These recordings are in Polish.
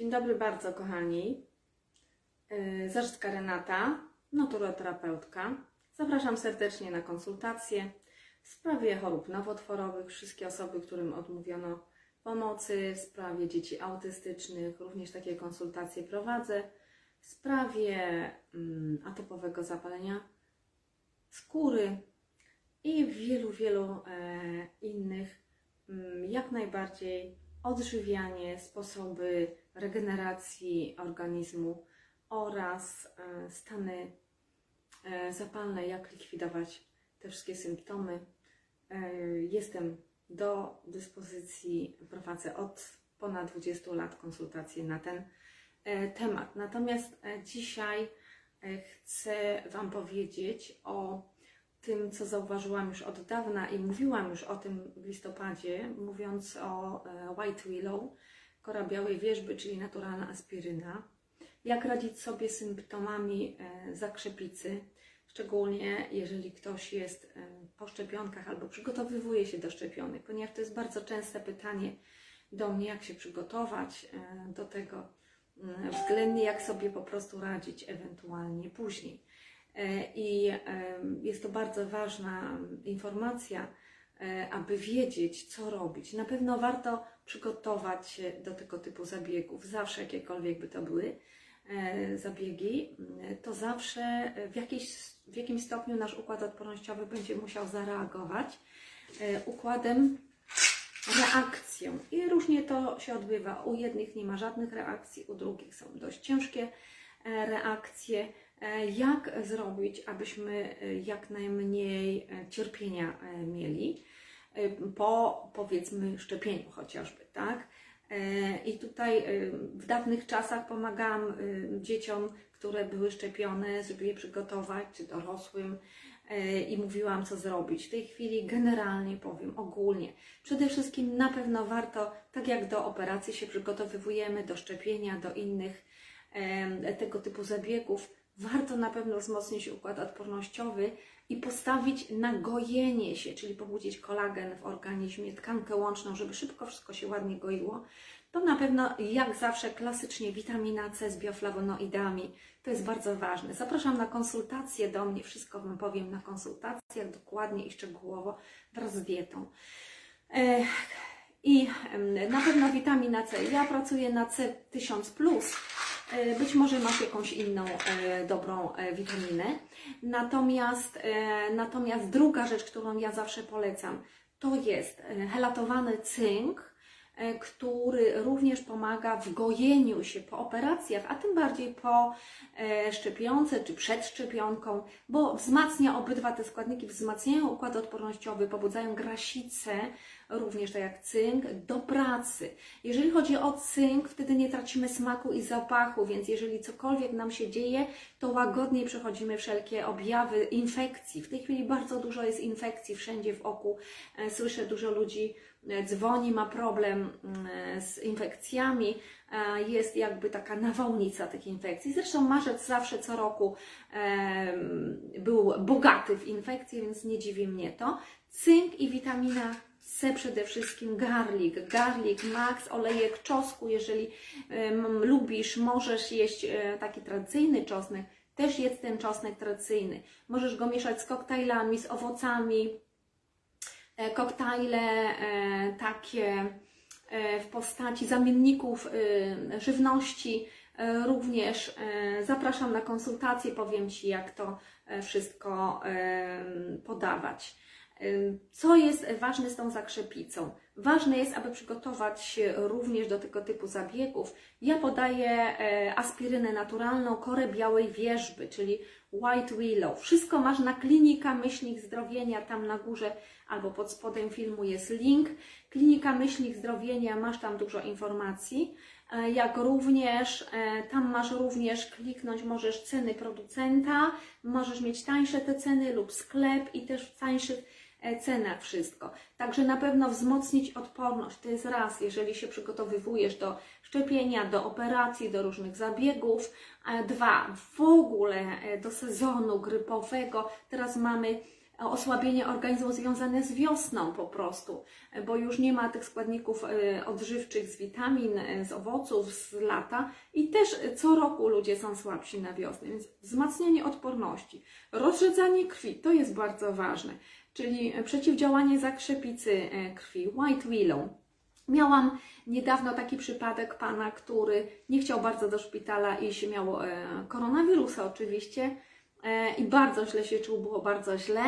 Dzień dobry bardzo, kochani. Yy, Zarzycka Renata, naturoterapeutka. Zapraszam serdecznie na konsultacje w sprawie chorób nowotworowych. Wszystkie osoby, którym odmówiono pomocy, w sprawie dzieci autystycznych, również takie konsultacje prowadzę. W sprawie mm, atopowego zapalenia skóry i wielu, wielu e, innych, mm, jak najbardziej odżywianie, sposoby regeneracji organizmu oraz e, stany e, zapalne, jak likwidować te wszystkie symptomy. E, Jestem do dyspozycji, prowadzę od ponad 20 lat konsultacje na ten temat. Natomiast dzisiaj chcę Wam powiedzieć o tym, co zauważyłam już od dawna i mówiłam już o tym w listopadzie, mówiąc o e, White Willow, kora białej wierzby, czyli naturalna aspiryna. Jak radzić sobie z symptomami e, zakrzepicy, szczególnie jeżeli ktoś jest e, po szczepionkach albo przygotowywuje się do szczepionek, ponieważ to jest bardzo częste pytanie do mnie, jak się przygotować do tego, mm, względnie jak sobie po prostu radzić ewentualnie później. E, I jest to bardzo ważna informacja, e, aby wiedzieć, co robić. Na pewno warto przygotować się do tego typu zabiegów, zawsze jakiekolwiek by to były e, zabiegi, to zawsze w, jakiejś, w jakimś stopniu nasz układ odpornościowy będzie musiał zareagować układem reakcją. I różnie to się odbywa. U jednych nie ma żadnych reakcji, u drugich są dość ciężkie reakcje. E, Jak zrobić, abyśmy e, jak najmniej e, cierpienia mieli po powiedzmy szczepieniu chociażby, tak? I tutaj w dawnych czasach pomagałam dzieciom, które były szczepione, żeby je przygotować, czy dorosłym i mówiłam, co zrobić. W tej chwili generalnie powiem, ogólnie. Przede wszystkim na pewno warto, tak jak do operacji się przygotowujemy, do szczepienia, do innych tego typu zabiegów, warto na pewno wzmocnić układ odpornościowy i postawić na gojenie się, czyli pobudzić kolagen w organizmie, tkankę łączną, żeby szybko wszystko się ładnie goiło. To na pewno, jak zawsze, klasycznie witamina C z bioflawonoidami. To jest bardzo ważne. Zapraszam na konsultacje do mnie. Wszystko Wam powiem na konsultacjach dokładnie i szczegółowo wraz z dietą. I na pewno witamina C. Ja pracuję na C1000+. E, Być może masz jakąś inną e, dobrą e, witaminę. Natomiast, natomiast druga rzecz, którą ja zawsze polecam, to jest helatowany cynk, który również pomaga w gojeniu się po operacjach, a tym bardziej po szczepionce czy przed szczepionką, bo wzmacnia obydwa te składniki, wzmacniają układ odpornościowy, pobudzają grasicę, również tak jak cynk, do pracy. Jeżeli chodzi o cynk, wtedy nie tracimy smaku i zapachu, więc jeżeli cokolwiek nam się dzieje, to łagodniej przechodzimy wszelkie objawy infekcji. W tej chwili bardzo dużo jest infekcji wszędzie w oku. E, Słyszę dużo ludzi e, dzwoni, ma problem mm, z infekcjami. E, Jest jakby taka nawałnica tych infekcji. Zresztą marzec zawsze co roku był bogaty w infekcje, więc nie dziwi mnie to. Cynk i witamina C przede wszystkim garlic, garlic max, olejek czosnku, jeżeli lubisz, możesz jeść e, taki tradycyjny czosnek, też jedz ten czosnek tradycyjny. Możesz go mieszać z koktajlami, z owocami, e, koktajle e, takie e, w postaci zamienników e, żywności. E, Również e, zapraszam na konsultacje, powiem Ci, jak to e, wszystko e, podawać. Co jest ważne z tą zakrzepicą? Ważne jest, aby przygotować się również do tego typu zabiegów. Ja podaję e, aspirynę naturalną, korę białej wierzby, czyli White Willow. Wszystko masz na klinika myślnik zdrowienia, tam na górze albo pod spodem filmu jest link. Klinika myślnik zdrowienia, masz tam dużo informacji. E, Jak również, e, tam masz również kliknąć, możesz ceny producenta, możesz mieć tańsze te ceny lub sklep i też w tańszych e, cenach wszystko. Także na pewno wzmocnić odporność. To jest raz, jeżeli się przygotowywujesz do szczepienia, do operacji, do różnych zabiegów. E, Dwa, w ogóle e, do sezonu grypowego. Teraz mamy osłabienie organizmu związane z wiosną po prostu, bo już nie ma tych składników e, odżywczych z witamin, e, z owoców, z lata i też co roku ludzie są słabsi na wiosnę, więc wzmacnianie odporności, rozrzedzanie krwi, to jest bardzo ważne, czyli przeciwdziałanie zakrzepicy e, krwi, white willow. Miałam niedawno taki przypadek pana, który nie chciał bardzo do szpitala iść, miał koronawirusa oczywiście i bardzo źle się czuł, było bardzo źle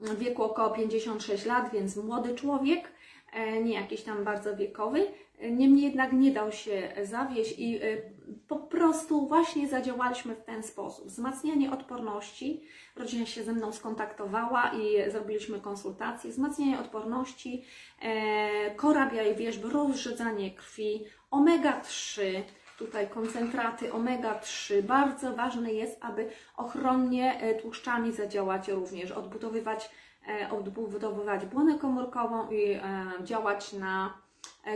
w wieku około 56 lat, więc młody człowiek, e, nie jakiś tam bardzo wiekowy. Niemniej jednak nie dał się zawieść i e, po prostu właśnie zadziałaliśmy w ten sposób. Wzmacnianie odporności. Rodzina się ze mną skontaktowała i zrobiliśmy konsultacje. Wzmacnianie odporności, e, korabia i wierzby, rozrzedzanie krwi, omega-3, tutaj koncentraty omega-3. Bardzo ważne jest, aby ochronnie e, tłuszczami zadziałać również, odbudowywać, e, odbudowywać błonę komórkową i e, działać na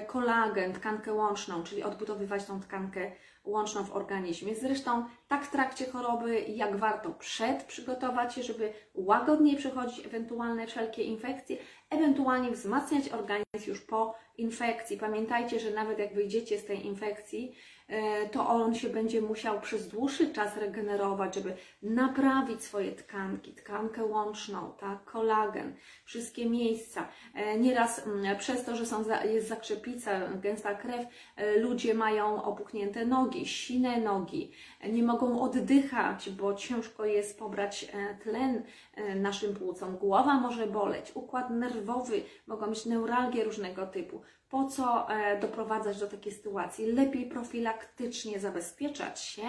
kolagen, tkankę łączną, czyli odbudowywać tą tkankę łączną w organizmie. Zresztą tak w trakcie choroby, jak warto przed przygotować się, żeby łagodniej przechodzić ewentualne wszelkie infekcje, ewentualnie wzmacniać organizm już po infekcji. Pamiętajcie, że nawet jak wyjdziecie z tej infekcji, E, to on się będzie musiał przez dłuższy czas regenerować, żeby naprawić swoje tkanki, tkankę łączną, tak, kolagen, wszystkie miejsca. E, nieraz mm, przez to, że są, jest zakrzepica, gęsta krew, e, ludzie mają opuchnięte nogi, sine nogi, nie mogą oddychać, bo ciężko jest pobrać tlen naszym płucom. Głowa może boleć, układ nerwowy, mogą mieć neuralgie różnego typu. Po co e, doprowadzać do takiej sytuacji? Lepiej profilaktycznie zabezpieczać się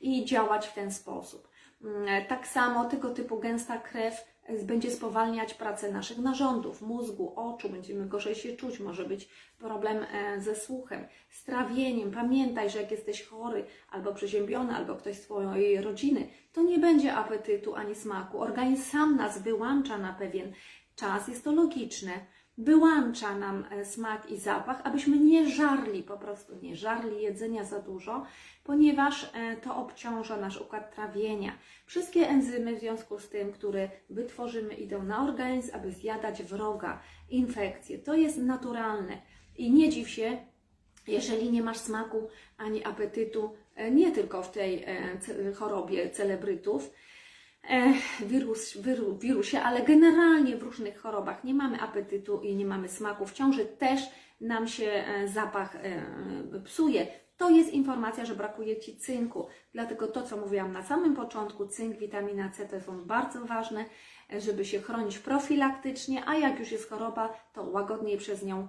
i działać w ten sposób. Mm, tak samo tego typu gęsta krew e, będzie spowalniać pracę naszych narządów, mózgu, oczu, będziemy gorzej się czuć, może być problem e, ze słuchem, z trawieniem. Pamiętaj, że jak jesteś chory albo przeziębiony, albo ktoś z Twojej rodziny, to nie będzie apetytu ani smaku. Organizm sam nas wyłącza na pewien czas, jest to logiczne wyłącza nam e, smak i zapach, abyśmy nie żarli, po prostu nie żarli jedzenia za dużo, ponieważ e, to obciąża nasz układ trawienia. Wszystkie enzymy w związku z tym, które wytworzymy, idą na organizm, aby zjadać wroga, infekcje. To jest naturalne i nie dziw się, jeżeli nie masz smaku ani apetytu, e, nie tylko w tej chorobie celebrytów, wirus, wiru, wirusie, ale generalnie w różnych chorobach nie mamy apetytu i nie mamy smaku. W ciąży też nam się e, zapach e, psuje. To jest informacja, że brakuje Ci cynku. Dlatego to, co mówiłam na samym początku, cynk, witamina C to są bardzo ważne, e, żeby się chronić profilaktycznie, a jak już jest choroba, to łagodniej przez nią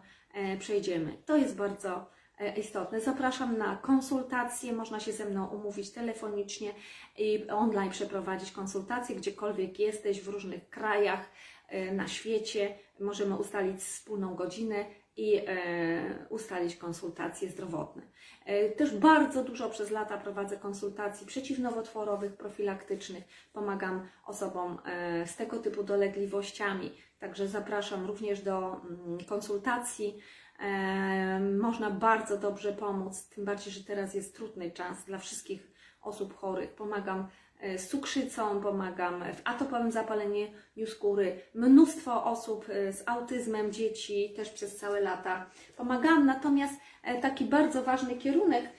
przejdziemy. To jest bardzo istotne. Zapraszam na konsultacje, można się ze mną umówić telefonicznie i online przeprowadzić konsultacje, gdziekolwiek jesteś, w różnych krajach e, na świecie. Możemy ustalić wspólną godzinę i e, ustalić konsultacje zdrowotne. Też bardzo dużo przez lata prowadzę konsultacji przeciwnowotworowych, profilaktycznych. Pomagam osobom z tego typu dolegliwościami. Także zapraszam również do mm, konsultacji można bardzo dobrze pomóc, tym bardziej, że teraz jest trudny czas dla wszystkich osób chorych. Pomagam e, z cukrzycą, pomagam w atopowym zapaleniu skóry. Mnóstwo osób e, z autyzmem, dzieci też przez całe lata pomagam. Natomiast e, taki bardzo ważny kierunek,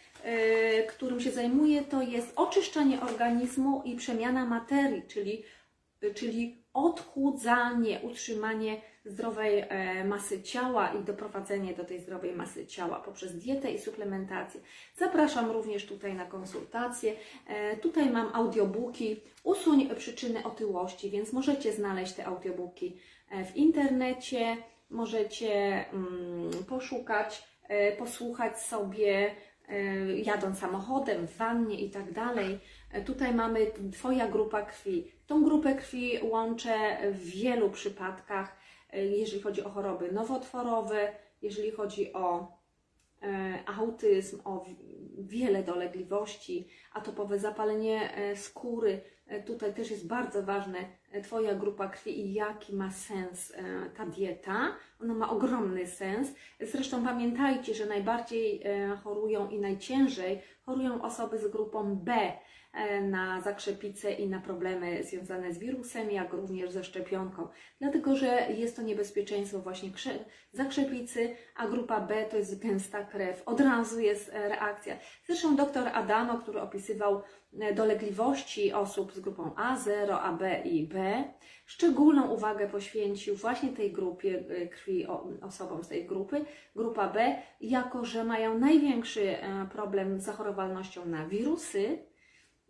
którym się zajmuję, to jest oczyszczanie organizmu i przemiana materii, czyli, czyli odchudzanie, utrzymanie zdrowej e, masy ciała i doprowadzenie do tej zdrowej masy ciała poprzez dietę i suplementację. Zapraszam również tutaj na konsultacje. E, tutaj mam audiobooki Usuń przyczyny otyłości, więc możecie znaleźć te audiobooki e, w internecie, możecie mm, poszukać, posłuchać sobie jadąc samochodem, w wannie i tak dalej. Tutaj mamy Twoja grupa krwi. Tą grupę krwi łączę w wielu przypadkach E, jeżeli chodzi o choroby nowotworowe, jeżeli chodzi o e, autyzm, o wiele dolegliwości, atopowe zapalenie e, skóry, E, Tutaj też jest bardzo ważne e, Twoja grupa krwi i jaki ma sens ta dieta. Ona ma ogromny sens. Zresztą pamiętajcie, że najbardziej chorują i najciężej chorują osoby z grupą B e, na zakrzepicę i na problemy związane z wirusem, jak również ze szczepionką. Dlatego, że jest to niebezpieczeństwo właśnie krze- zakrzepicy, a grupa B to jest gęsta krew. Od razu jest e, reakcja. Zresztą dr Adamo, który opisywał e, dolegliwości osób z grupą A, 0, AB i B, szczególną uwagę poświęcił właśnie tej grupie e, krwi, osobom z tej grupy, grupa B, jako że mają największy e, problem z zachorowalnością na wirusy,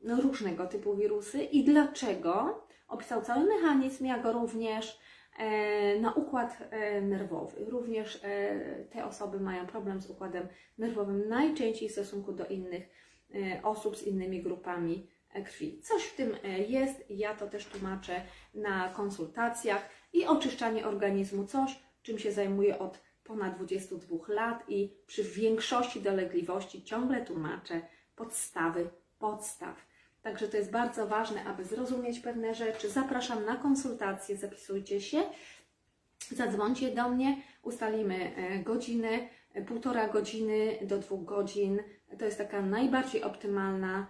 no, różnego typu wirusy i dlaczego. Opisał cały mechanizm, jak również e, na układ e, nerwowy. Również te osoby mają problem z układem nerwowym najczęściej w stosunku do innych osób z innymi grupami krwi. Coś w tym e, jest, ja to też tłumaczę na konsultacjach i oczyszczanie organizmu, coś czym się zajmuję od ponad 22 lat i przy większości dolegliwości ciągle tłumaczę podstawy podstaw. Także to jest bardzo ważne, aby zrozumieć pewne rzeczy. Zapraszam na konsultacje, zapisujcie się, zadzwońcie do mnie, ustalimy e, godzinę, e, półtora godziny do dwóch godzin. To jest taka najbardziej optymalna e,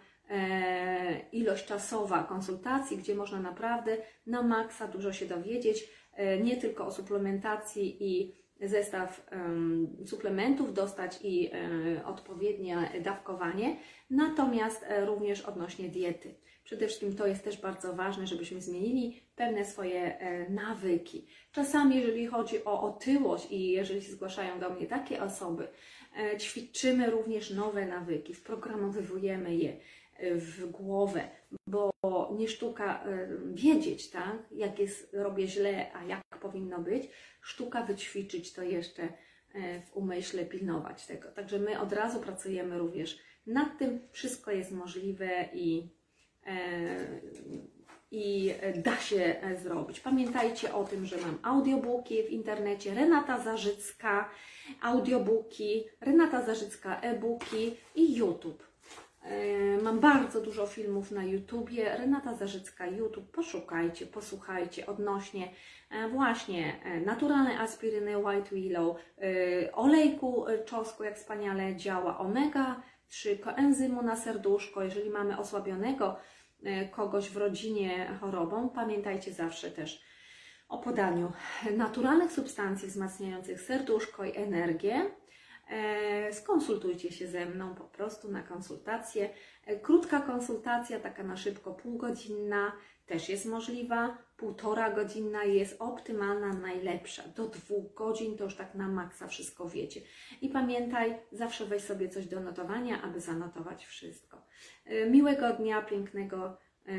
ilość czasowa konsultacji, gdzie można naprawdę na maksa dużo się dowiedzieć, e, nie tylko o suplementacji i zestaw em, suplementów dostać i e, odpowiednie dawkowanie, natomiast e, również odnośnie diety. Przede wszystkim to jest też bardzo ważne, żebyśmy zmienili pewne swoje e, nawyki. Czasami, jeżeli chodzi o otyłość i jeżeli się zgłaszają do mnie takie osoby, e, ćwiczymy również nowe nawyki, wprogramowujemy je e, w głowę, bo nie sztuka e, wiedzieć, tak, jak jest, robię źle, a jak powinno być, sztuka wyćwiczyć to jeszcze e, w umyśle, pilnować tego. Także my od razu pracujemy również nad tym, wszystko jest możliwe i, e, i da się zrobić. Pamiętajcie o tym, że mam audiobooki w internecie, Renata Zarzycka, audiobooki, Renata Zarzycka e-booki i YouTube. E, Mam bardzo dużo filmów na YouTubie. Renata Zarzycka YouTube. Poszukajcie, posłuchajcie odnośnie e, właśnie e, naturalnej aspiryny White Willow, olejku czosnku, jak wspaniale działa, omega 3, koenzymu na serduszko. Jeżeli mamy osłabionego kogoś w rodzinie chorobą, pamiętajcie zawsze też o podaniu naturalnych substancji wzmacniających serduszko i energię. E, Skonsultujcie się ze mną po prostu na konsultację. E, Krótka konsultacja, taka na szybko półgodzinna, też jest możliwa. Półtora godzinna jest optymalna, najlepsza. Do dwóch godzin to już tak na maksa wszystko wiecie. I pamiętaj, zawsze weź sobie coś do notowania, aby zanotować wszystko. E, Miłego dnia, pięknego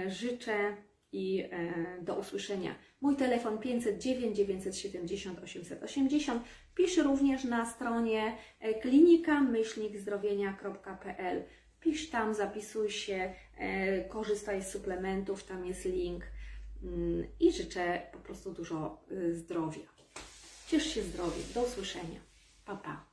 życzę i e, do usłyszenia. Mój telefon 509 970 880. Pisz również na stronie e, klinika-zdrowienia.pl. Pisz tam, zapisuj się, e, korzystaj z suplementów, tam jest link Mm, i życzę po prostu dużo zdrowia. Ciesz się zdrowiem. Do usłyszenia. Pa, pa.